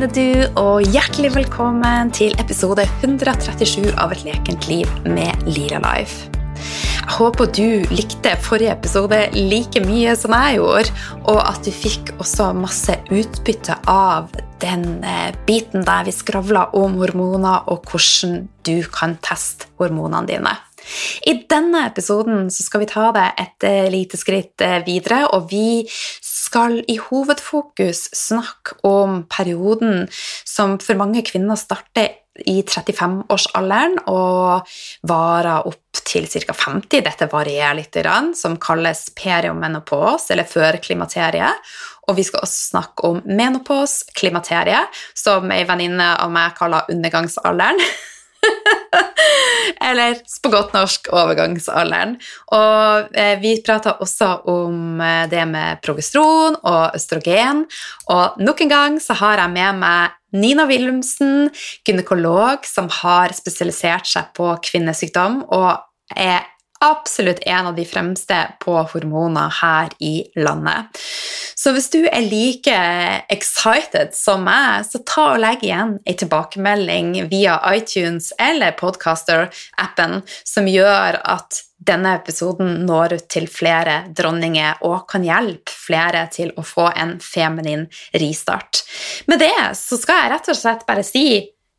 fine du, og hjertelig velkommen til episode 137 av Et lekent liv med Lira Life. Jeg håper du likte forrige episode like mye som jeg gjorde, og at du fikk også masse utbytte av den eh, biten der vi skravla om hormoner og hvordan du kan teste hormonene dine. I denne episoden skal vi ta det et eh, lite skritt eh, videre, og vi skal i hovedfokus snakke om perioden som for mange kvinner starter i 35-årsalderen og varer opp til ca. 50. Dette varierer litt, som kalles periomenopause, eller førklimakteriet. Og vi skal også snakke om menopause, klimakteriet, som ei venninne av meg kaller undergangsalderen. Eller på godt norsk overgangsalderen. Og eh, vi prata også om eh, det med progesteron og østrogen. Og nok en gang så har jeg med meg Nina Wilhelmsen, gynekolog som har spesialisert seg på kvinnesykdom og er absolutt en av de fremste på hormoner her i landet. Så hvis du er like excited som meg, så ta og legg igjen en tilbakemelding via iTunes eller Podcaster-appen som gjør at denne episoden når ut til flere dronninger og kan hjelpe flere til å få en feminin ristart. Med det så skal jeg rett og slett bare si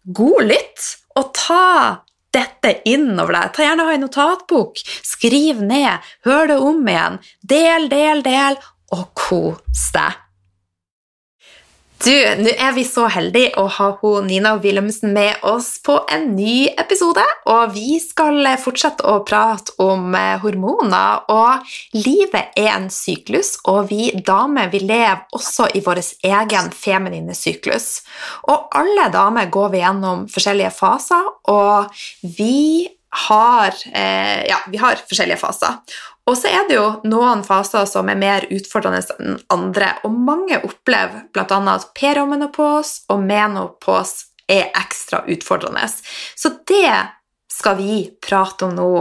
god lytt, og ta dette innover deg. Ta gjerne ha en notatbok, skriv ned, hør det om igjen. Del, del, del, og kos deg. Du, nå er vi så heldige å ha hun Nina Wilhelmsen med oss på en ny episode. Og vi skal fortsette å prate om eh, hormoner. Og livet er en syklus, og vi damer vi lever også i vår egen feminine syklus. Og alle damer går vi gjennom forskjellige faser, og vi har, eh, ja, vi har forskjellige faser. Og så er det jo noen faser som er mer utfordrende enn andre, og mange opplever bl.a. at periomenopos og menopos er ekstra utfordrende. Så det skal vi prate om nå,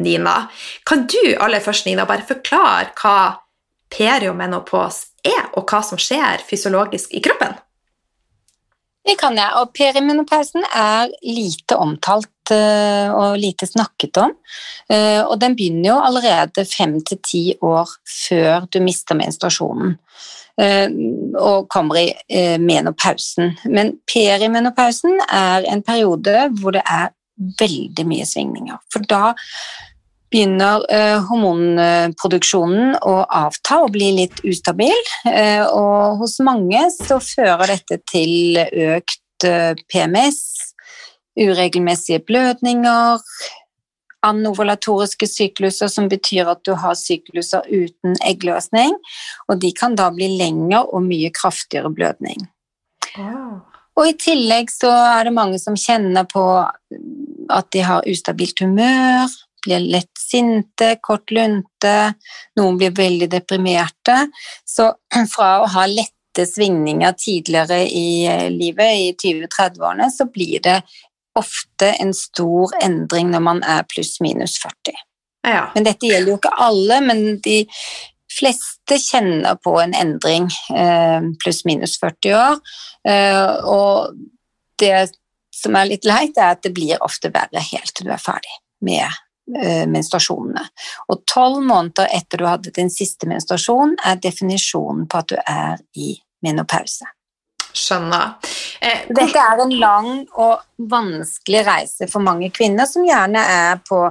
Nina. Kan du aller først, Nina, bare forklare hva periomenopos er, og hva som skjer fysiologisk i kroppen? Det kan jeg, og perimenopausen er lite omtalt Eh, og lite snakket om. Eh, og den begynner jo allerede fem til ti år før du mister menstruasjonen. Eh, og kommer i menopausen. Men perimenopausen er en periode hvor det er veldig mye svingninger. For da begynner hormonproduksjonen å avta og bli litt ustabil. og hos mange så fører dette til økt PMS, uregelmessige blødninger, anovulatoriske sykluser, som betyr at du har sykluser uten eggløsning, og de kan da bli lengre og mye kraftigere blødning. Wow. Og I tillegg så er det mange som kjenner på at de har ustabilt humør, blir lett sinte, kort lunte, noen blir veldig deprimerte. Så fra å ha lette svingninger tidligere i livet, i 20-30-årene, så blir det ofte en stor endring når man er pluss-minus 40. Ja. Men dette gjelder jo ikke alle, men de fleste kjenner på en endring eh, pluss-minus 40 år. Eh, og det som er litt leit, er at det blir ofte verre helt til du er ferdig med eh, menstruasjonene. Og tolv måneder etter du hadde din siste menstruasjon, er definisjonen på at du er i menopause. Skjønner. Eh, Dette er en lang og vanskelig reise for mange kvinner som gjerne er på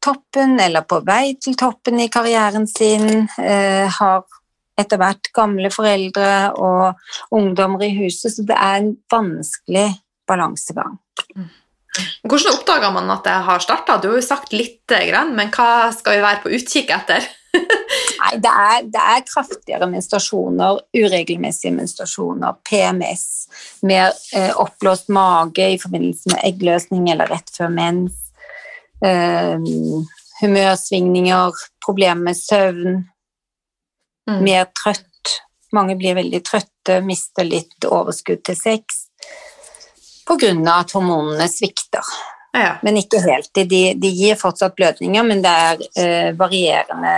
toppen eller på vei til toppen i karrieren sin, eh, har etter hvert gamle foreldre og ungdommer i huset, så det er en vanskelig balansegang. Hvordan oppdager man at det har starta? Du har jo sagt litt, men hva skal vi være på utkikk etter? Nei, det er, det er, kraftigere menstruasjoner, uregelmessige menstruasjoner, PMS, mer eh, oppblåst mage i forbindelse med eggløsning eller rett før mens, eh, humørsvingninger, problemer med søvn, mm. mer trøtt. Mange blir veldig trøtte, mister litt overskudd til sex pga. at hormonene svikter. Ja. Men ikke helt. De, de, gir fortsatt blødninger, men det er eh, varierende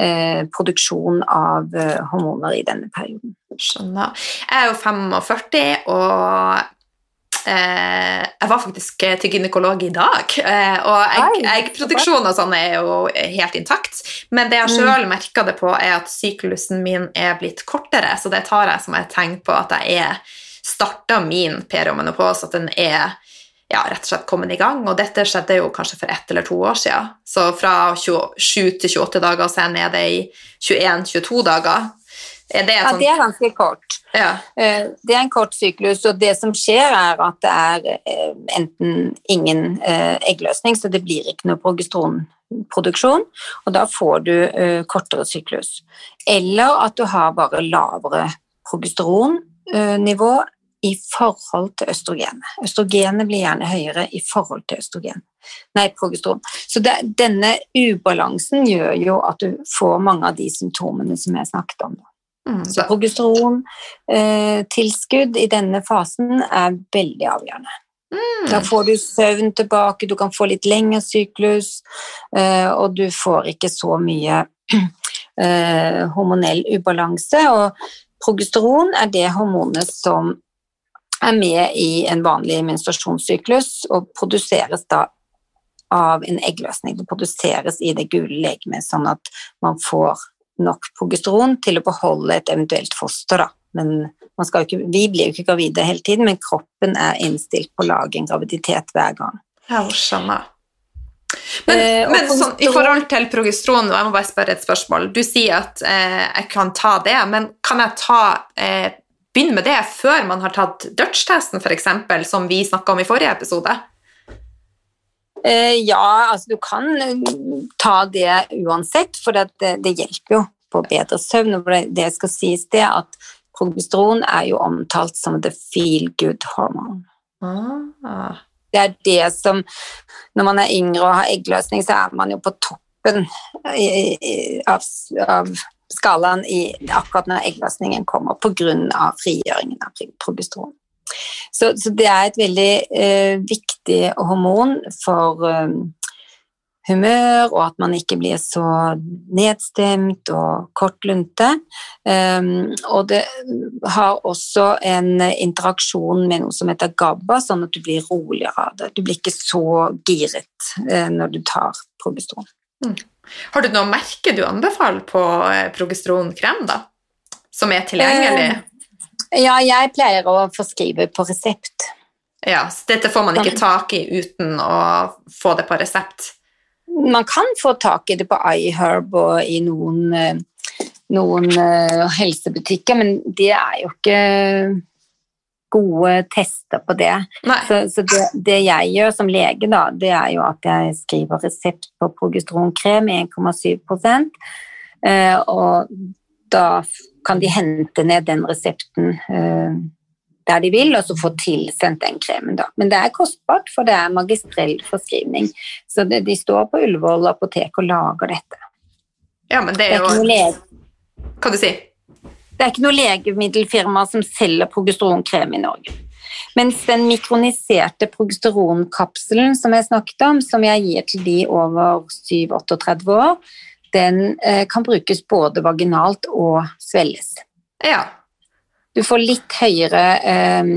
eh, produksjon av eh, hormoner i denne perioden. Skjønner. Jeg er jo 45, og eh, jeg var faktisk til gynekolog i dag. Eh, og eggproduksjon og sånn er jo helt intakt. Men det jeg sjøl mm. merka det på, er at syklusen min er blitt kortere, så det tar jeg som et tegn på at jeg er starta min periomenopause, at den er ja, rett og slett kommet i gang. Og dette skjedde jo kanskje for ett eller to år siden. Så fra 27 til 28 dager så er jeg nede i 21-22 dager. Er det ja, det er ganske kort. Ja. Eh, det er en kort syklus, og det som skjer, er at det er eh, enten ingen eh, eggløsning, så det blir ikke noe progesteronproduksjon, og da får du kortere syklus. Eller at du har bare lavere progesteronnivå i forhold til østrogenet. Østrogenet blir gjerne høyere i forhold til østrogen. Nei, progesteron. Så det, denne ubalansen gjør jo at du får mange av de symptomene som jeg snakket om. Mm, så progesterontilskudd eh, i denne fasen er veldig avgjørende. Mm. Da får du søvn tilbake, du kan få litt lengre syklus, eh, og du får ikke så mye eh, hormonell ubalanse. Og progesteron er det hormonet som er med i en vanlig menstruasjonssyklus og produseres da av en eggløsning. Det produseres i det gule legemet, sånn at man får nok progesteron til å beholde et eventuelt foster. Da. Men ikke, vi blir jo ikke gravide hele tiden, men kroppen er innstilt på å lage en graviditet hver gang. Jeg skjønner. Men, eh, men sånn, i forhold til progesteron, jeg må bare spørre et spørsmål. Du sier at eh, jeg kan ta det, men kan jeg ta eh, begynne med det før man har tatt Dutch-testen, f.eks., som vi snakka om i forrige episode? Eh, ja, altså du kan eh, ta det uansett, for det, det hjelper jo på bedre søvn. og Det skal sies det at progesteron er jo omtalt som the feel good hormone. Ah. Det er det som Når man er yngre og har eggløsning, så er man jo på toppen av, av skalaen i, akkurat når eggløsningen kommer, pga. frigjøringen av progesteron. Så, så, det er et veldig eh, viktig hormon for eh, humør, og at man ikke blir så nedstemt og kortlunte. Eh, og det har også en interaksjon med noe som heter GABA, sånn at du blir roligere av det. Du blir ikke så giret uh, når du tar progesteron. Mm. Har du noe merke du anbefaler på eh, progesteronkrem, da? Som er tilgjengelig? Eh, ja, jeg pleier å forskrive på resept. Ja, så dette får man ikke tak i uten å få det på resept? Man kan få tak i det på iHerb og i noen, eh, noen helsebutikker, men det er jo ikke gode tester på det. Så, så det, det, jeg gjør som lege, da, det er jo at jeg skriver resept på progesteronkrem 1,7 eh, og da kan de hente ned den resepten eh, der de vil, og så få tilsendt den kremen. Da. Men det er kostbart, for det er magistrell forskrivning. Så det, de står på Ullevål apotek og lager dette. Ja, men det er jo Hva du si? Det er ikke noe legemiddelfirma som selger progesteronkrem i Norge. Mens den mikroniserte progesteronkapselen som jeg snakket om, som jeg gir til de over 7-38 år, den eh, kan brukes både vaginalt og svelges. Ja. Du får litt høyere eh,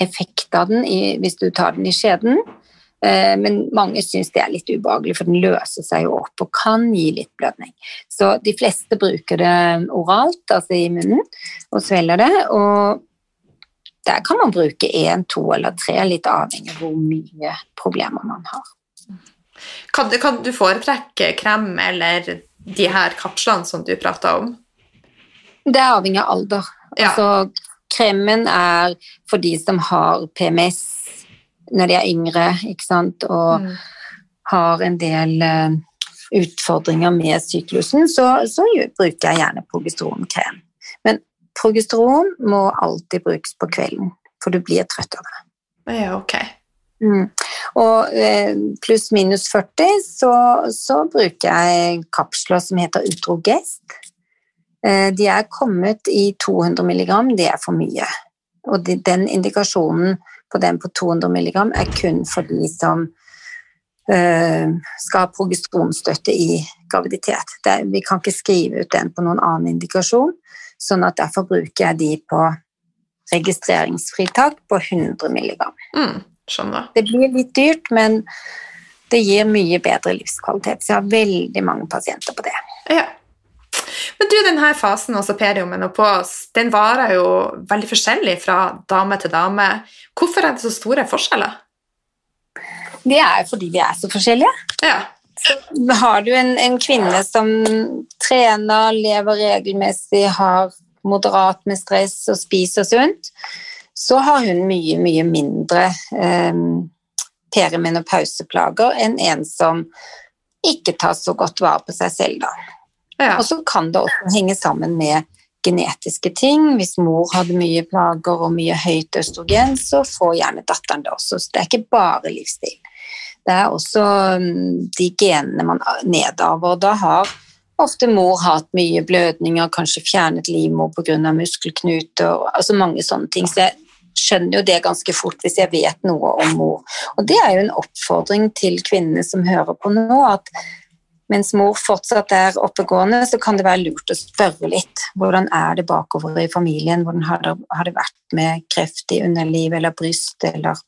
effekt av den hvis du tar den i skjeden, men mange syns det er litt ubehagelig, for den løser seg jo opp og kan gi litt blødning. Så de fleste bruker det oralt, altså i munnen, og svelger det. Og der kan man bruke én, to eller tre, litt avhengig av hvor mye problemer man har. Kan du, kan du foretrekke krem eller de her kapslene som du prata om? Det er avhengig av alder. Ja. Altså, kremen er for de som har PMS når de er yngre, ikke sant, og mm. har en del uh, utfordringer med syklusen, så, så bruker jeg gjerne progesteronkrem. Men progesteron må alltid brukes på kvelden, for du blir trøtt av det. Ja, ok. Mm. Og eh, pluss minus 40 så, så, bruker jeg kapsler som heter Utrogest. Eh, de er kommet i 200 mg, det er for mye. Og de, den indikasjonen på den på 200 mg er kun for de som uh, skal ha progesteronstøtte i graviditet. Det, vi kan ikke skrive ut den på noen annen indikasjon. Sånn at derfor bruker jeg de på registreringsfritak på 100 milligram. Mm, skjønner. Det blir litt dyrt, men det gir mye bedre livskvalitet. Så jeg har veldig mange pasienter på det. Ja. Men du, denne fasen, også periomenopause, den varer jo veldig forskjellig fra dame til dame. Hvorfor er det så store forskjeller? Det er jo fordi vi er så forskjellige. Ja. Så har du en, en kvinne som trener, lever regelmessig, har moderat med stress og spiser sunt, så har hun mye, mye mindre eh, perimenopauseplager enn en som ikke tar så godt vare på seg selv, da. Ja. Og så kan det også henge sammen med genetiske ting. Hvis mor hadde mye plager og mye høyt østrogen, så får gjerne datteren det også. Så det er ikke bare livsstil. Det er også mm, de genene man nedarver. Da har ofte mor hatt mye blødninger, kanskje fjernet livmor pga. muskelknuter, altså mange sånne ting. Så jeg skjønner jo det ganske fort hvis jeg vet noe om mor. Og det er jo en oppfordring til kvinnene som hører på nå, at mens mor fortsatt er oppegående, så kan det være lurt å spørre litt. Hvordan er det bakover i familien? Hvordan har det, har det vært med kreft i underlivet eller bryst eller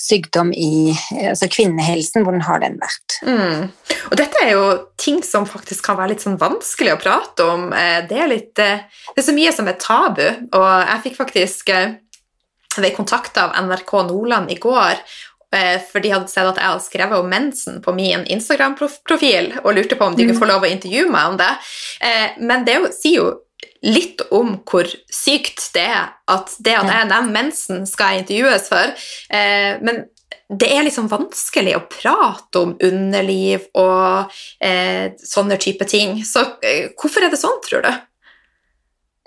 sykdom i altså kvinnehelsen? Hvordan har den vært? Mm. Og dette er jo ting som faktisk kan være litt sånn vanskelig å prate om. Eh, det er, litt, eh, det er så mye som er tabu, og jeg fikk faktisk eh, ved kontakt av NRK Nordland i går for de hadde sett at jeg hadde skrevet om mensen på min Instagram-profil og lurte på om de kunne få lov å intervjue meg om det. Men det sier jo litt om hvor sykt det er at det at jeg nevner mensen, skal jeg intervjues for. Men det er liksom vanskelig å prate om underliv og sånne type ting. Så hvorfor er det sånn, tror du?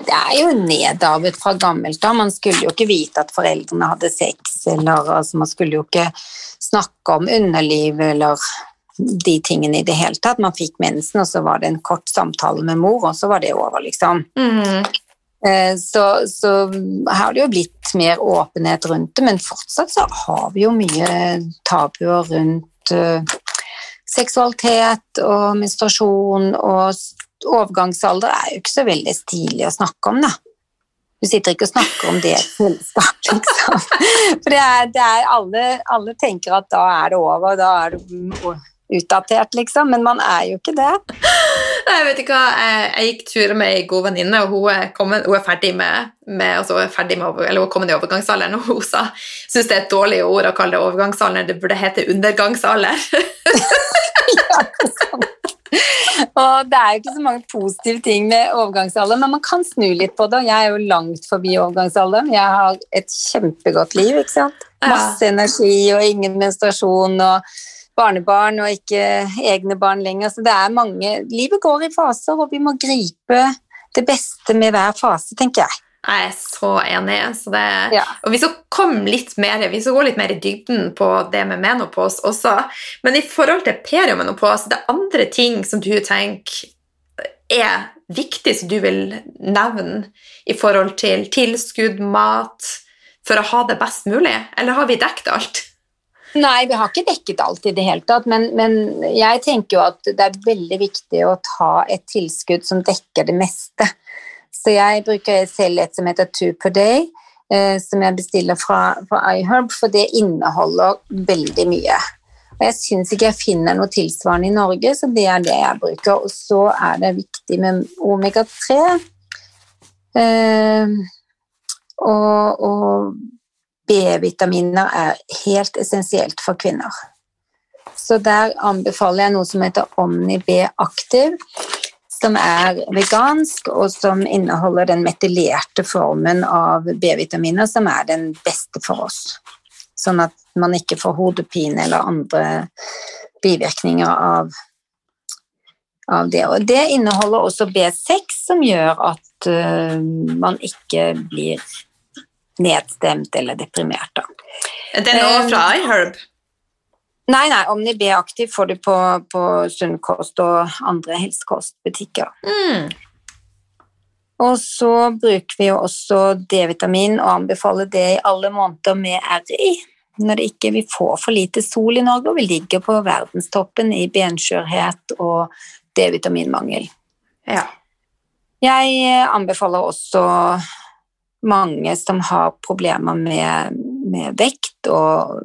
Det er jo nedarvet fra gammelt av. Man skulle jo ikke vite at foreldrene hadde sex, eller altså, man skulle jo ikke snakke om underliv eller de tingene i det hele tatt. Man fikk mensen, og så var det en kort samtale med mor, og så var det over, liksom. Mm. Så, så her har det jo blitt mer åpenhet rundt det, men fortsatt så har vi jo mye tabuer rundt uh, seksualitet og menstruasjon og overgangsalder er jo ikke så veldig stilig å snakke om, da. Du sitter ikke og snakker om det i et selskap, liksom. For det er, det er alle, alle, tenker at da er det over, da er det utdatert, liksom. Men man er jo ikke det. Jeg vet ikke hva, jeg, jeg gikk tur med ei god venninne, og hun er, kommet, hun er, ferdig med, med, altså hun er ferdig med eller hun er kommet i overgangsalderen, og hun sa syns det er et dårlig ord å kalle det overgangsalder, det burde hete undergangsalder. ja, det er sant. Og det er jo ikke så mange positive ting med overgangsalder, men man kan snu litt på det. Jeg er jo langt forbi overgangsalderen. Jeg har et kjempegodt liv. ikke sant? Masse energi og ingen menstruasjon og barnebarn og ikke egne barn lenger. Så det er mange Livet går i faser, og vi må gripe det beste med hver fase, tenker jeg. Jeg er så enig. Så det, Ja. Og vi skal komme litt mer, vi skal gå litt mer i dybden på det med menopause også. Men i forhold til periomenopause, det er andre ting som du tenker er viktig som du vil nevne i forhold til tilskudd, mat, for å ha det best mulig? Eller har vi dekket alt? Nei, vi har ikke dekket alt i det hele tatt, men, men jeg tenker jo at det er veldig viktig å ta et tilskudd som dekker det meste. Så jeg bruker selv et som heter Two per day, eh, som jeg bestiller fra, fra iHerb, for det inneholder veldig mye. Og jeg syns ikke jeg finner noe tilsvarende i Norge, så det er det jeg bruker. Og så er det viktig med omega-3. Eh, og, og B-vitaminer er helt essensielt for kvinner. Så der anbefaler jeg noe som heter Omni B Aktiv, som er vegansk, og som inneholder den metylerte formen av B-vitaminer, som er den beste for oss. Sånn at man ikke får hodepine eller andre bivirkninger av, av det. Og det inneholder også B6, som gjør at uh, man ikke blir nedstemt eller deprimert. Da. Den er også fra iHerb? Nei, nei, Omni B Aktiv får du på, på Sunnkost og andre helsekostbutikker. Mm. Og så bruker vi jo også D-vitamin og anbefaler det i alle måneder med RI. Når det ikke vi får for lite sol i Norge, og vi ligger på verdenstoppen i benskjørhet og D-vitaminmangel. Ja. Jeg anbefaler også mange som har problemer med, med vekt og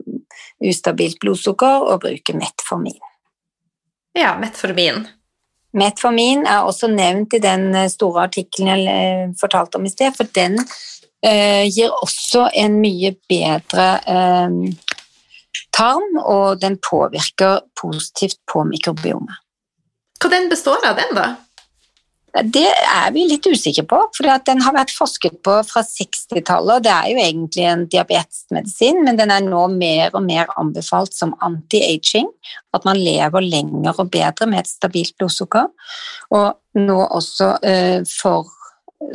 ustabilt blodsukker, og bruke metformin. Ja, metformin. Metformin er også nevnt i den store artikkelen jeg fortalte om i sted, for den eh, gir også en mye bedre eh, tarm, og den påvirker positivt på mikrobiomet. Hva den består av, den, da? Det er vi litt usikre på, for den har vært forsket på fra 60-tallet. Det er jo egentlig en diabetesmedisin, men den er nå mer og mer anbefalt som anti-aging. At man lever lenger og bedre med et stabilt blodsukker. Og nå også uh, for,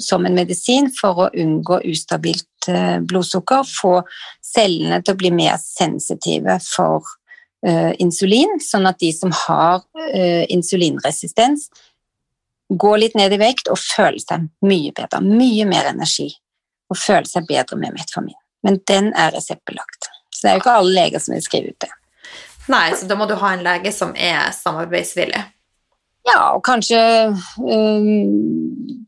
som en medisin for å unngå ustabilt uh, blodsukker. Få cellene til å bli mer sensitive for uh, insulin, sånn at de som har insulinresistens, gå litt ned i vekt og føle seg mye bedre, mye mer energi. Og føle seg bedre med metformin. Men den er reseptbelagt. Så det er jo ikke alle leger som vil skrive ut det. Nei, så da må du ha en lege som er samarbeidsvillig. Ja, og kanskje um,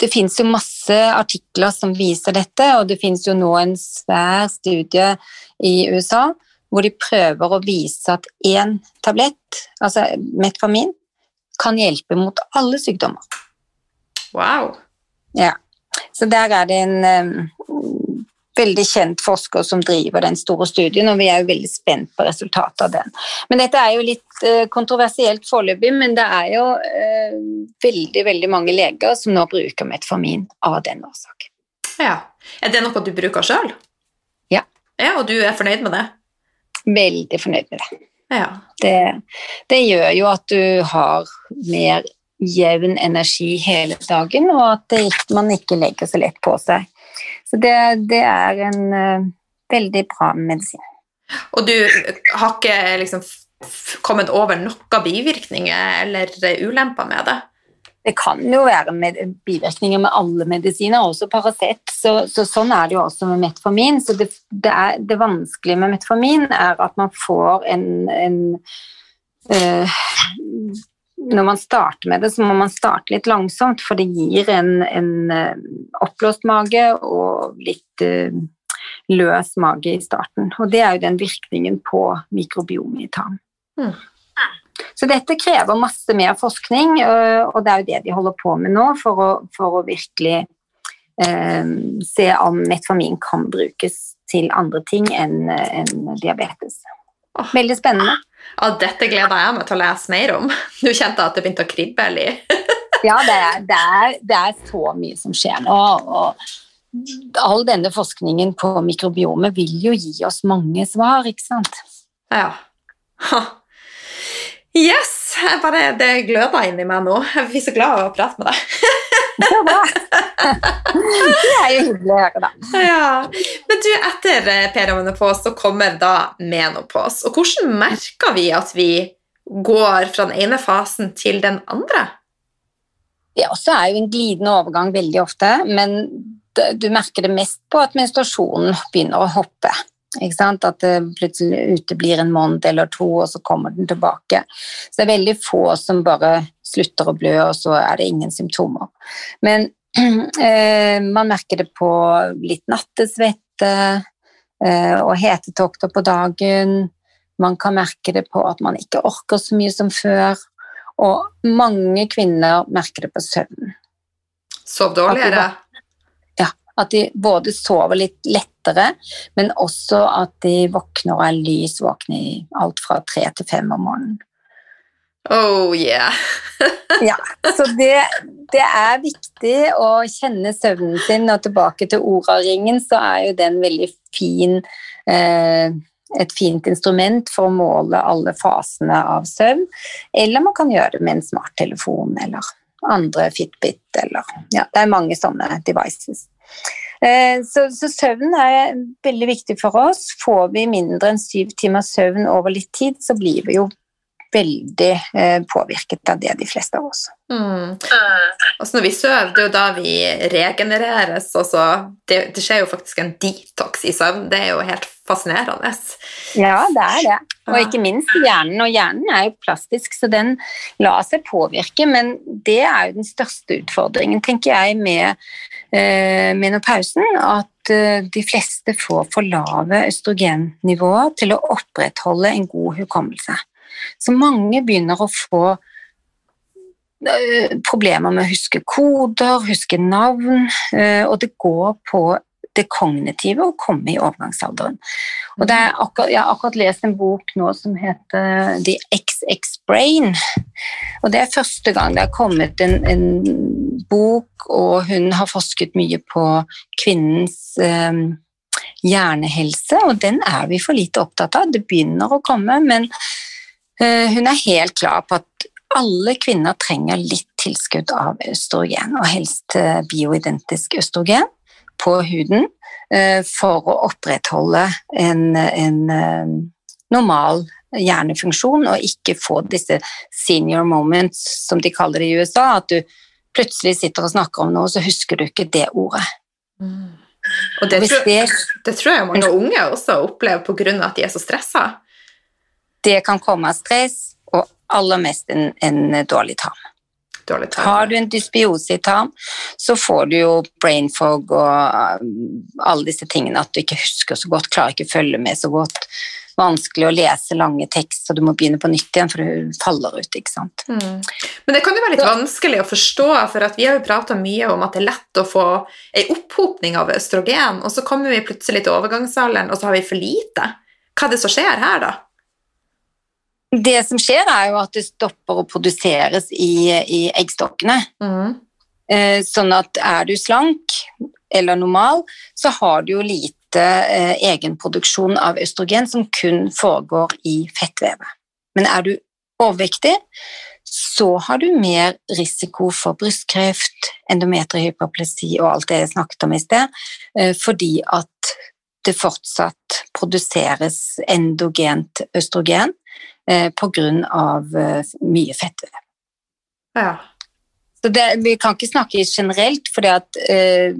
Det fins jo masse artikler som viser dette, og det fins jo nå en svær studie i USA hvor de prøver å vise at én tablett, altså metformin, kan hjelpe mot alle sykdommer. Wow. Ja. Så der er det en um, veldig kjent forsker som driver den store studien, og vi er jo veldig spent på resultatet av den. Men dette er jo litt uh, kontroversielt foreløpig, men det er jo uh, veldig, veldig mange leger som nå bruker metformin av den årsak. Ja. Er det noe du bruker sjøl? Ja. ja. Og du er fornøyd med det? Veldig fornøyd med det. Ja. Det, det, gjør jo at du har mer jevn energi hele dagen, og at det, man ikke legger så lett på seg. Så det, det er en uh, veldig bra medisin. Og du har ikke liksom kommet over noen bivirkninger eller ulemper med det? Det kan jo være med bivirkninger med alle medisiner, også Paracet. Så, så, sånn er det jo også med metformin. Så det, det, er, det vanskelige med metformin er at man får en, en øh, Når man starter med det, så må man starte litt langsomt, for det gir en, en øh, oppblåst mage og litt øh, løs mage i starten. Og det er jo den virkningen på mikrobiomet i tarm. Mm. Så dette krever masse mer forskning, og det er jo det de holder på med nå for å, for å virkelig eh, se om metformin kan brukes til andre ting enn enn diabetes. Veldig spennende. Ja, dette gleder jeg meg til å lese mer om. Du kjente at det begynte å kribbe litt? ja, det er, det, er, det er, så mye som skjer nå. og All denne forskningen på mikrobiomet vil jo gi oss mange svar, ikke sant? Ja. Ha. Yes! Bare, det gløder inni meg nå. Jeg blir så glad av å prate med deg. det er jo hyggelig å høre, da. Ja. Men du, etter eh, perimenopause så kommer da menopause. Og hvordan merker vi at vi går fra den ene fasen til den andre? Det også er jo en glidende overgang veldig ofte, men du merker det mest på at menstruasjonen begynner å hoppe. At det plutselig uteblir en måned eller to, og så kommer den tilbake. Så det er veldig få som bare slutter å blø, og så er det ingen symptomer. Men eh, man merker det på litt nattesvette eh, og hetetokter på dagen. Man kan merke det på at man ikke orker så mye som før. Og mange kvinner merker det på søvnen. Sov dårligere? At de både sover litt lettere, men også at de våkner og er lys våkne i alt fra tre til fem om morgenen. Oh yeah! ja, så det, det, er viktig å kjenne søvnen sin, og tilbake til Ora-ringen, så er jo den veldig fin eh, et fint instrument for å måle alle fasene av søvn. Eller man kan gjøre det med en smarttelefon eller andre Fitbit eller Ja, det er mange sånne devices. Eh, så, så, søvn er veldig viktig for oss. Får vi mindre enn syv timer søvn over litt tid, så blir vi jo veldig eh, påvirket av det, de fleste av oss. Mm. Altså når vi sover, det er jo da vi regenereres. Også. Det, det skjer jo faktisk en detox i søvn. Det er jo helt fascinerende. Ja, det er det. Og ikke minst hjernen. Og hjernen er jo plastisk, så den lar seg påvirke. Men det er jo den største utfordringen, tenker jeg, med eh, menopausen. At eh, de fleste får for lave østrogennivåer til å opprettholde en god hukommelse. Så mange begynner å få eh, problemer med å huske koder, huske navn, eh, og det går på det kognitive å komme i overgangsalderen. Og akkurat, jeg har akkurat lest en bok nå som heter The XX Brain. Og Det er første gang det har kommet en, en bok, og hun har forsket mye på kvinnens eh, hjernehelse, og den er vi for lite opptatt av. Det begynner å komme, men hun er helt klar på at alle kvinner trenger litt tilskudd av østrogen, og helst eh, bioidentisk østrogen, på huden eh, for å opprettholde en, en normal hjernefunksjon og ikke få disse senior moments, som de kaller det i USA, at du plutselig sitter og snakker om noe, så husker du ikke det ordet. Mm. Og det tror, det tror, jeg mange unge også opplever pga. at de er så stressa. Det kan komme av stress, og aller mest en, en dårlig tarm. Dårlig tarm. Har du en dysbiose i tarm, så får du jo brain fog og um, alle disse tingene at du ikke husker så godt, klarer ikke å følge med så godt. Vanskelig å lese lange tekst, så du må begynne på nytt igjen, for du faller ut. ikke sant? Mm. Men det kan jo være litt vanskelig å forstå, for vi har jo prata mye om at det er lett å få ei opphopning av østrogen, og så kommer vi plutselig til overgangsalderen, og så har vi for lite. Hva er det som skjer her, da? Det som skjer, er jo at det stopper å produseres i, i eggstokkene. Mm. Eh, sånn at er du slank eller normal, så har du jo lite eh, egenproduksjon av østrogen som kun foregår i fettvevet. Men er du overvektig, så har du mer risiko for brystkreft, endometriehyperplasi og alt det jeg snakket om i sted, eh, fordi at det fortsatt produseres endogent østrogen pga. Eh, mye fettvev. Ja. Så det, vi kan ikke snakke generelt, for eh,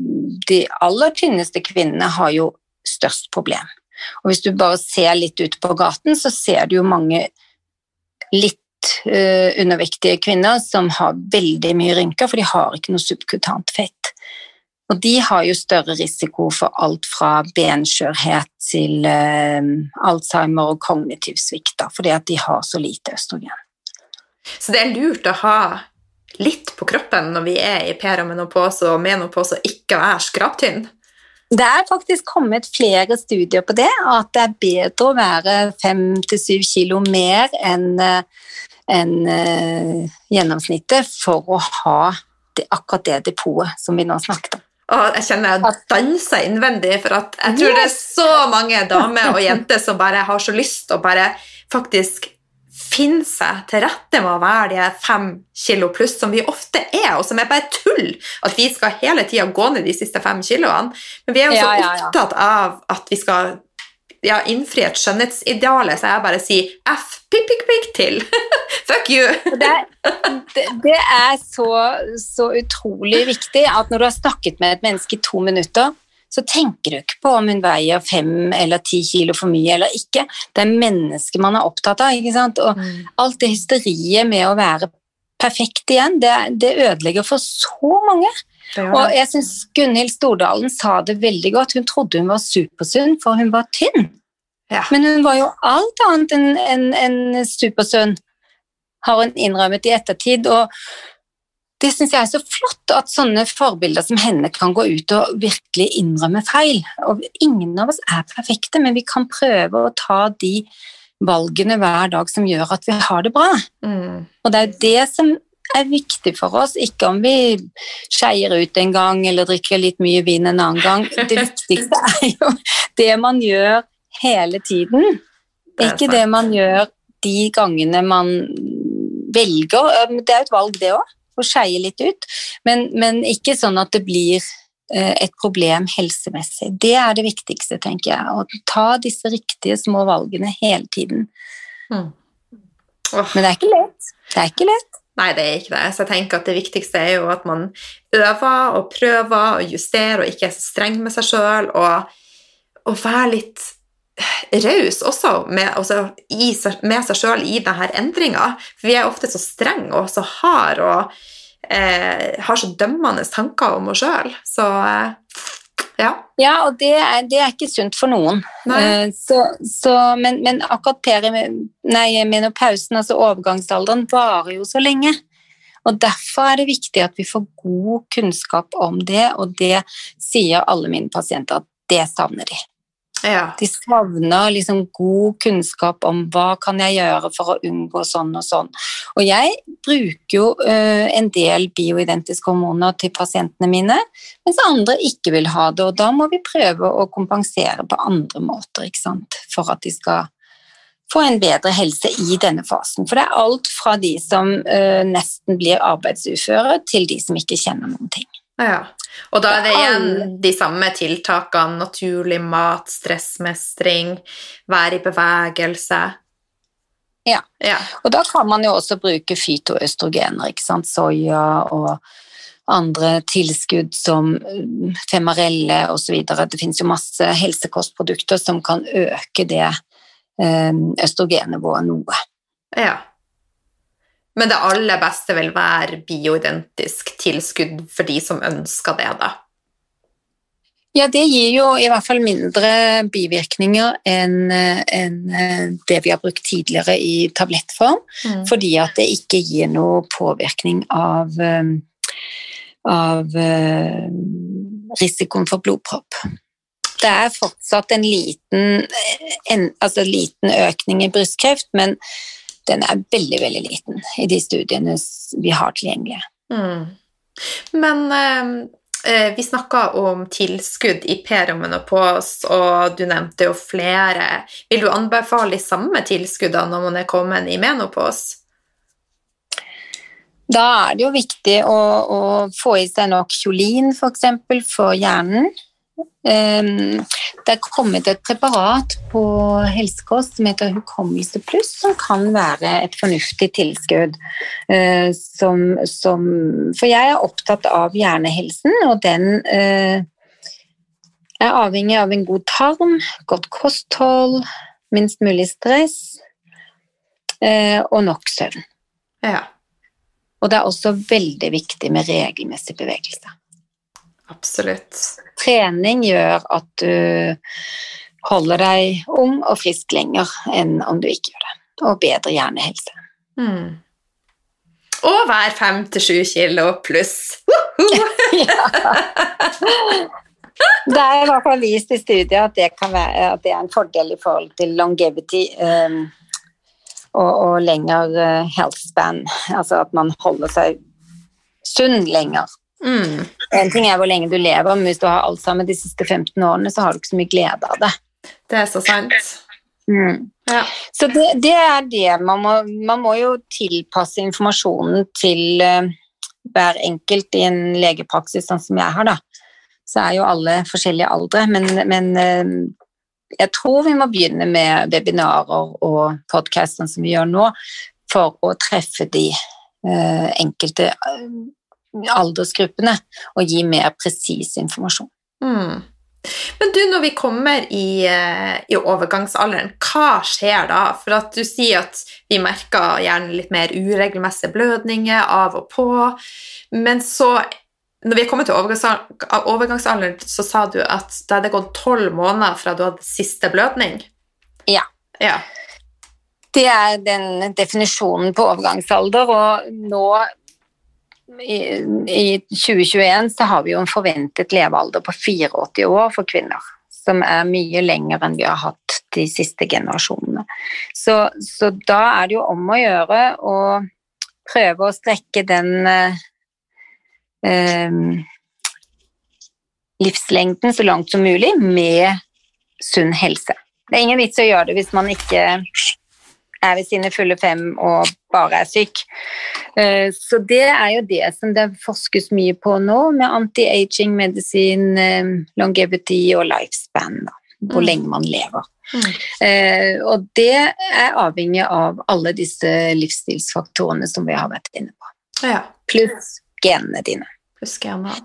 de aller tynneste kvinnene har jo størst problem. Og hvis du bare ser litt ut på gaten, så ser du jo mange litt eh, undervektige kvinner som har veldig mye rynker, for de har ikke noe subkutant fett. Og de har jo større risiko for alt fra benskjørhet til eh, Alzheimer og kognitiv svikt, da, fordi at de har så lite østrogen. Så det er lurt å ha litt på kroppen når vi er i peramenopause og menopause og ikke er skraptynn? Det er faktisk kommet flere studier på det, at det er bedre å være fem til syv kilo mer enn en, uh, gjennomsnittet for å ha det, akkurat det depotet som vi nå snakket om. Og jeg kjenner jeg danser innvendig, for at jeg tror det er så mange damer og jenter som bare har så lyst å bare faktisk finne seg til rette med å være de fem kilo pluss, som vi ofte er, og som er bare tull at vi skal hele tida gå ned de siste fem kiloene. Men vi er jo så ja, ja, ja. opptatt av at vi skal ja, innfri et skjønnhetsideal, så jeg bare sier F, pikk, pikk, pikk til. Fuck you! det, det, det, er så, så, utrolig viktig at når du har snakket med et menneske i to minutter, så tenker du ikke på om hun veier fem eller ti kilo for mye eller ikke. Det er mennesket man er opptatt av. ikke sant? Og mm. alt det hysteriet med å være perfekt igjen, det, det ødelegger for så mange. Og jeg syns Gunhild Stordalen sa det veldig godt. Hun trodde hun var supersunn, for hun var tynn. Ja. Men hun var jo alt annet enn en, en supersunn, har hun innrømmet i ettertid. og det syns jeg er så flott, at sånne forbilder som henne kan gå ut og virkelig innrømme feil. Og ingen av oss er perfekte, men vi kan prøve å ta de valgene hver dag som gjør at vi har det bra. Mm. Og det er det som er viktig for oss, ikke om vi skeier ut en gang eller drikker litt mye vin en annen gang. Det viktigste er jo det man gjør hele tiden, det ikke det man gjør de gangene man velger. Det er et valg, det òg, å skeie litt ut, men, men, ikke sånn at det blir et problem helsemessig. Det er det viktigste, tenker jeg. Å ta disse riktige små valgene hele tiden. Mm. Oh. Men det er ikke lett. Det er ikke lett. Nei, det er ikke det. Så jeg tenker at det viktigste er jo at man øver og prøver og justerer og ikke er så streng med seg sjøl, og, og være litt raus også med, altså, i, med seg sjøl i denne endringa. For vi er ofte så strenge og så harde og eh, har så dømmende tanker om oss sjøl. Så eh, ja. ja, og det er, det er, ikke sunt for noen. Uh, så, så, men, men, akkurat perimenopausen, altså overgangsalderen, varer jo så lenge. Og Derfor er det viktig at vi får god kunnskap om det, og det sier alle mine pasienter at det savner de. Ja. De savner liksom god kunnskap om hva kan jeg gjøre for å unngå sånn og sånn. Og jeg bruker jo uh, en del bioidentiske hormoner til pasientene mine, mens andre ikke vil ha det. Og da må vi prøve å kompensere på andre måter for at de skal få en bedre helse i denne fasen. For det er alt fra de som uh, nesten blir arbeidsuføre, til de som ikke kjenner noen ting. Ja. Og da er det igjen de samme tiltakene. Naturlig mat, stressmestring, være i bevegelse. Ja. ja. Og da kan man jo også bruke fytoøstrogener, ikke sant. Soya og andre tilskudd som mm, femarelle osv. Det finnes jo masse helsekostprodukter som kan øke det eh, østrogennivået noe. Ja. Men det aller beste vil være bioidentisk tilskudd for de som ønsker det, da. Ja, det gir jo i hvert fall mindre bivirkninger enn en eh, det vi har brukt tidligere i tablettform, mm. fordi at det ikke gir noe påvirkning av, eh, av eh, risikoen for blodpropp. Det er fortsatt en liten, en, altså liten økning i brystkreft, men den er veldig, veldig liten i de studiene vi har tilgjengelige. Mm. Men eh, eh vi snakka om tilskudd i periomenopos, og du nevnte jo flere. Vil du anbefale de samme tilskuddene når man er kommet i menopos? Da er det jo viktig å, å få i seg nok kjolin f.eks. For, for hjernen. Ehm, det er kommet et preparat på helsekost som heter Hukommelse pluss, som kan være et fornuftig tilskudd. Eh, som, som, for jeg er opptatt av hjernehelsen, og den eh, er avhengig av en god tarm, godt kosthold, minst mulig stress eh, og nok søvn. Ja. Og det er også veldig viktig med regelmessig bevegelse. Absolutt. Trening gjør at du holder deg ung og frisk lenger enn om du ikke gjør det, og bedre hjernehelse. Mm. Og hver fem til sju kilo pluss! Det er i hvert fall vist i studiet at det, være, at det, er en fordel i forhold til longevity um, og, og lengre uh, health span. Altså at man holder seg sunn lenger Mm. En ting er hvor lenge du lever, men hvis du har alzheimer de siste 15 årene, så har du ikke så mye glede av det. Det er så sant. Mm. Ja. Så det, det, er det. Man må, man må, jo tilpasse informasjonen til uh, hver enkelt i en legepraksis, sånn som jeg har, da. Så er jo alle forskjellige aldre, men, men uh, jeg tror vi må begynne med webinarer og podkast, sånn som vi gjør nå, for å treffe de uh, enkelte aldersgruppene og gi mer presis informasjon. Mm. Men du, når vi kommer i, eh, i, overgangsalderen, hva skjer da? For at du sier at vi merker gjerne litt mer uregelmessige blødninger av og på, men så når vi er kommet til overgangsalderen, så sa du at da hadde gått tolv måneder fra du hadde siste blødning? Ja. ja. Det er den definisjonen på overgangsalder, og nå i, i 2021 så har vi jo en forventet levealder på 84 år for kvinner. Som er mye lenger enn vi har hatt de siste generasjonene. Så, så da er det jo om å gjøre å prøve å strekke den eh, eh, livslengden så langt som mulig med sunn helse. Det er ingen vits å gjøre det hvis man ikke er ved sine fulle fem og bare er syk. Eh, så det er jo det som det forskes mye på nå, med anti-aging, medisin, eh, longevity og lifespan. hvor mm. lenge man lever. Mm. Eh, og det er avhengig av alle disse livsstilsfaktorene som vi har vært inne på. Ja. Pluss genene dine. Pluss genene.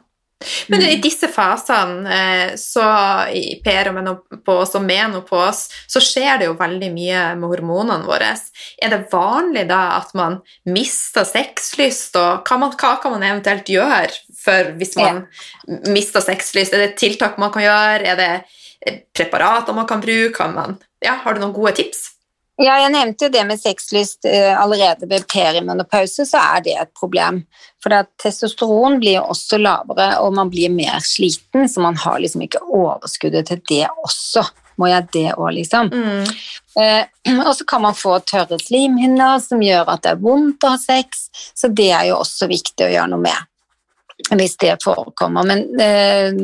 Men i disse fasene, eh, så i perimenopos og menopos, så skjer det jo veldig mye med hormonene våre. Er det vanlig da at man mister sexlyst, og hva, man, hva kan man eventuelt gjøre for hvis man ja. mister sexlyst? Er det tiltak man kan gjøre? Er det preparater man kan bruke? Kan man, ja, har du noen gode tips? Ja, jeg nevnte jo det med sexlyst uh, allerede ved perimenopause, så er det et problem. For at testosteron blir også lavere, og man blir mer sliten, så man har liksom ikke overskuddet til det også. Må jeg det òg, liksom? Mm. Eh, og så kan man få tørre slimhinner som gjør at det er vondt å ha sex, så det er jo også viktig å gjøre noe med hvis det forekommer. Men eh,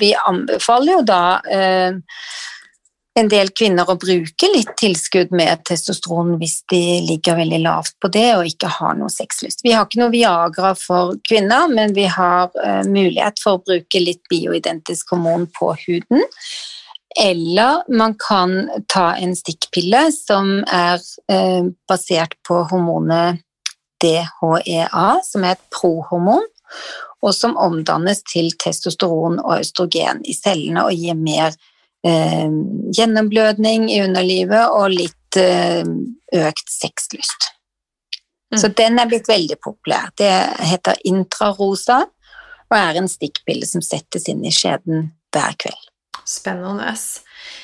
vi anbefaler jo da en del kvinner å bruke litt tilskudd med testosteron hvis de ligger veldig lavt på det og ikke har noe sexlyst. Vi har ikke noe Viagra for kvinner, men vi har uh, mulighet for å bruke litt bioidentisk hormon på huden. Eller man kan ta en stikkpille som er uh, basert på hormonet DHEA, som er et prohormon, og som omdannes til testosteron og østrogen i cellene og gir mer eh, gjennomblødning i underlivet og litt eh, økt sexlyst. Mm. Så den er blitt veldig populær. Det heter intrarosa og er en stikkpille som settes inn i skjeden hver kveld. Spennende.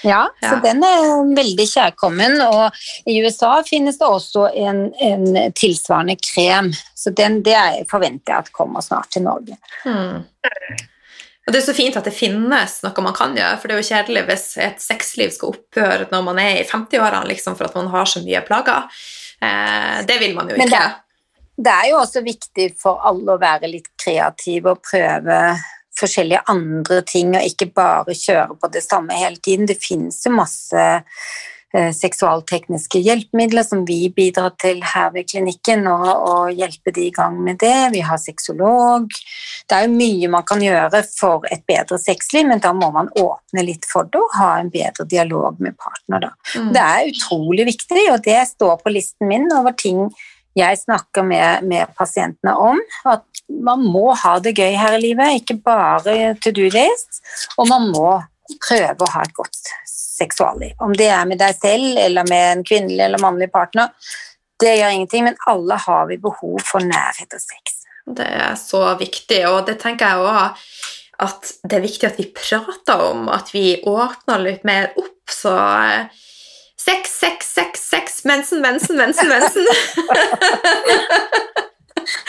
Ja, ja, så den er veldig kjærkommen. Og i USA finnes det også en, en tilsvarende krem, så den, det forventer jeg at kommer snart til Norge. Mm. Og det er så fint at det finnes noe man kan gjøre, for det er jo kjedelig hvis et sexliv skal opphøre når man er i 50-årene liksom, for at man har så mye plager. Eh, det vil man jo ikke. Det, det, er jo også viktig for alle å være litt kreative og prøve forskjellige andre ting, og ikke bare kjøre på det samme hele tiden. Det finnes jo masse seksualtekniske hjelpemidler som vi bidrar til her ved klinikken, og, og hjelpe de i gang med det. Vi har sexolog. Det er jo mye man kan gjøre for et bedre sexliv, men da må man åpne litt for det og ha en bedre dialog med partner. Mm. Det er utrolig viktig, og det står på listen min over ting jeg snakker med, med pasientene om. At man må ha det gøy her i livet, ikke bare to do list, og man må prøve å ha et godt seksualliv. Om det er med deg selv eller med en kvinnelig eller mannlig partner, det gjør ingenting, men alle har vi behov for nærhet og sex. Det er så viktig, og det tenker jeg òg at det er viktig at vi prater om, at vi åpner litt mer opp, så eh, Sex, sex, sex, sex, mensen, mensen, mensen, mensen.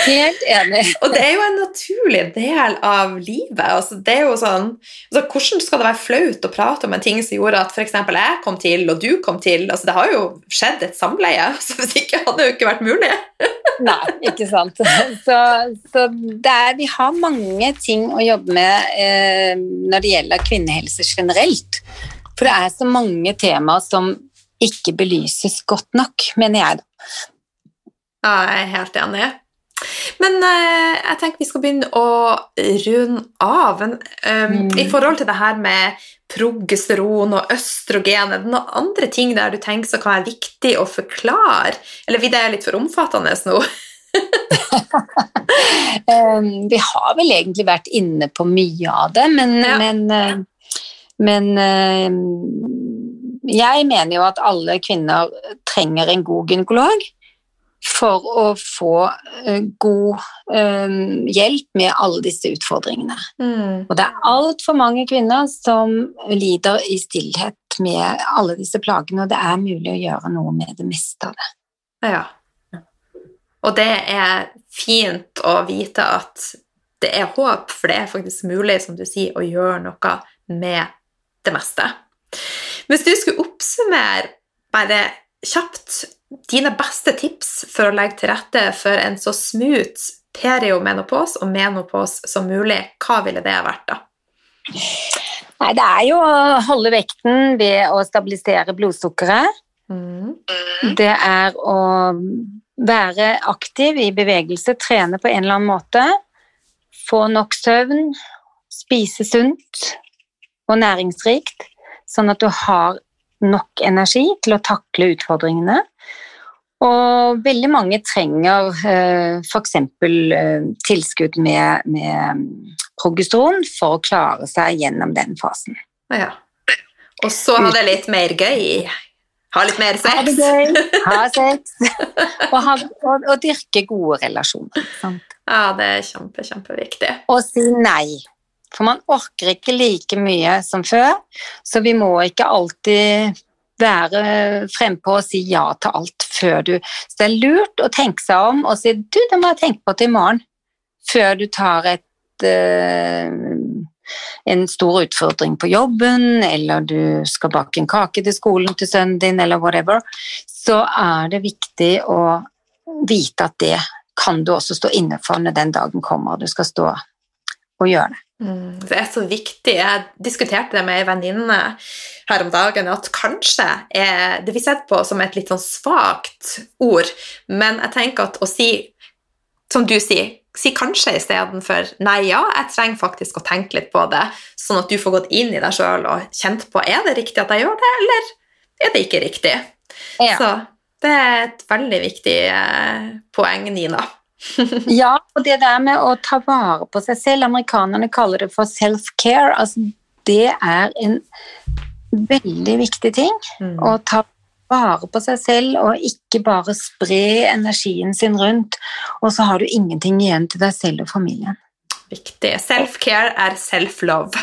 Helt enig. og det er jo en naturlig del av livet. Altså, det er jo sånn, altså, hvordan skal det være flaut å prate om en ting som gjorde at f.eks. jeg kom til, og du kom til? Altså, det har jo skjedd et samleie, så hvis ikke hadde det jo ikke vært mulig. Nei, ikke sant. Så, så er, vi har mange ting å jobbe med eh, når det gjelder kvinnehelse generelt. For det er så mange temaer som ikke belyses godt nok, mener jeg. Ja, jeg er helt enig. Men uh, jeg tenker vi skal begynne å runde av. Men, um, mm. I forhold til det her med progesteron og østrogen, er det noen andre ting der du tenker som kan være viktig å forklare? Eller blir det litt for omfattende nå? um, vi har vel egentlig vært inne på mye av det, men, ja. men, uh, men uh, jeg mener jo at alle kvinner trenger en god gynekolog for å få uh, god uh, hjelp med alle disse utfordringene. Mm. Og det er altfor mange kvinner som lider i stillhet med alle disse plagene, og det er mulig å gjøre noe med det meste av det. Ja. Og det er fint å vite at det er håp, for det er faktisk mulig, som du sier, å gjøre noe med det meste. Hvis du skulle oppsummere bare kjapt dine beste tips for å legge til rette for en så smooth periomenopos og menopos som mulig, hva ville det vært da? Nei, det er jo å holde vekten ved å stabilisere blodsukkeret. Mm. Det er å være aktiv i bevegelse, trene på en eller annen måte. Få nok søvn, spise sunt og næringsrikt. sånn at du har nok energi til å takle utfordringene. Og veldig mange trenger eh, f.eks. Eh, tilskudd med, med progesteron for å klare seg gjennom den fasen. Ja. Og så ha det litt mer gøy. Ha litt mer sex. Ha det gøy, ha sex, og, ha, og, og dyrke gode relasjoner. Sant? Ja, det er kjempe, kjempeviktig. Og si nei. For man orker ikke like mye som før, så vi må ikke alltid være frempå og si ja til alt før du. Så det er lurt å tenke seg om og si du, det må jeg tenke på til i morgen, før du tar et uh, en stor utfordring på jobben, eller du skal bake en kake til skolen til sønnen din, eller whatever, så er det viktig å vite at det kan du også stå inne for når den dagen kommer og du skal stå og gjøre det. Mm, det er så viktig. Jeg diskuterte det med ei venninne her om dagen at kanskje er det vi sett på som et litt sånn svakt ord, men jeg tenker at å si, som du sier, si kanskje istedenfor nei, ja, jeg trenger faktisk å tenke litt på det, sånn at du får gått inn i deg sjøl og kjent på er det riktig at jeg gjør det, eller er det ikke riktig. Ja. Så det er et veldig viktig eh, poeng, Nina. ja, og det der med å ta vare på seg selv Amerikanerne kaller det for self-care. Altså, det er en veldig viktig ting. Mm. Å ta vare på seg selv og ikke bare spre energien sin rundt, og så har du ingenting igjen til deg selv og familien. Viktig. Self-care er self-love.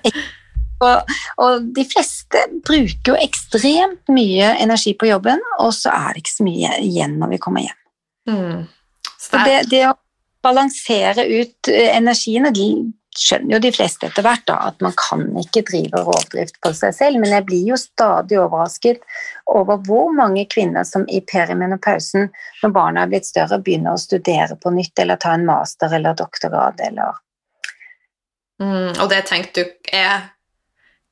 og, og, de fleste bruker jo ekstremt mye energi på jobben, og så er det ikke så mye igjen når vi kommer hjem. Mm. Det, det, å balansere ut eh, energiene de skjønner jo de fleste etter hvert da, at man kan ikke drive rovdrift på seg selv, men jeg blir jo stadig overrasket over hvor mange kvinner som i perimenopausen, når barna er blitt større, begynner å studere på nytt eller ta en master eller doktorgrad eller mm, Og det tenkte du er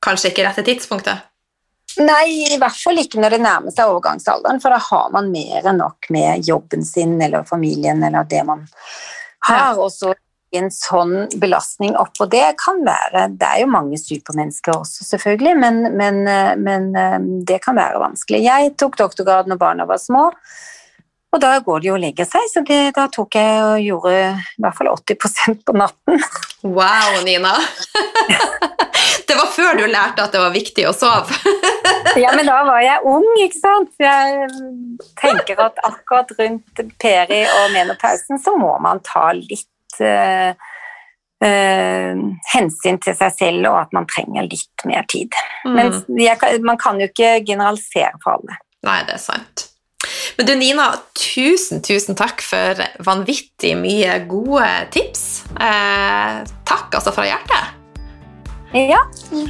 kanskje ikke rette tidspunktet? Nei, i hvert fall ikke når det nærmer seg overgangsalderen, for da har man mer enn nok med jobben sin eller familien eller det man har. Og så en sånn belastning oppå det kan være Det er jo mange supermennesker også, selvfølgelig, men, men, men det kan være vanskelig. Jeg tok doktorgrad når barna var små. Og da går de og legger seg, så det, da tok jeg og gjorde i hvert fall 80% på natten. Wow, Nina! det var før du lærte at det var viktig å sove. ja, men da var jeg ung, ikke sant. Jeg tenker at akkurat rundt peri og menopausen så må man ta litt uh, uh, hensyn til seg selv, og at man trenger litt mer tid. Mm. Men jeg, man kan jo ikke generalisere for alle. Nei, det er sant. Men du Nina, tusen, tusen takk for vanvittig mye gode tips. Eh, takk altså fra hjertet. Ja,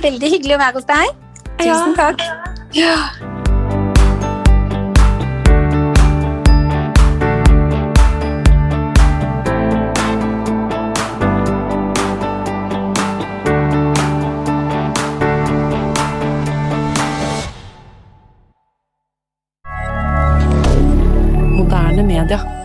veldig hyggelig å være hos deg. Tusen ja. takk. Ja. rien.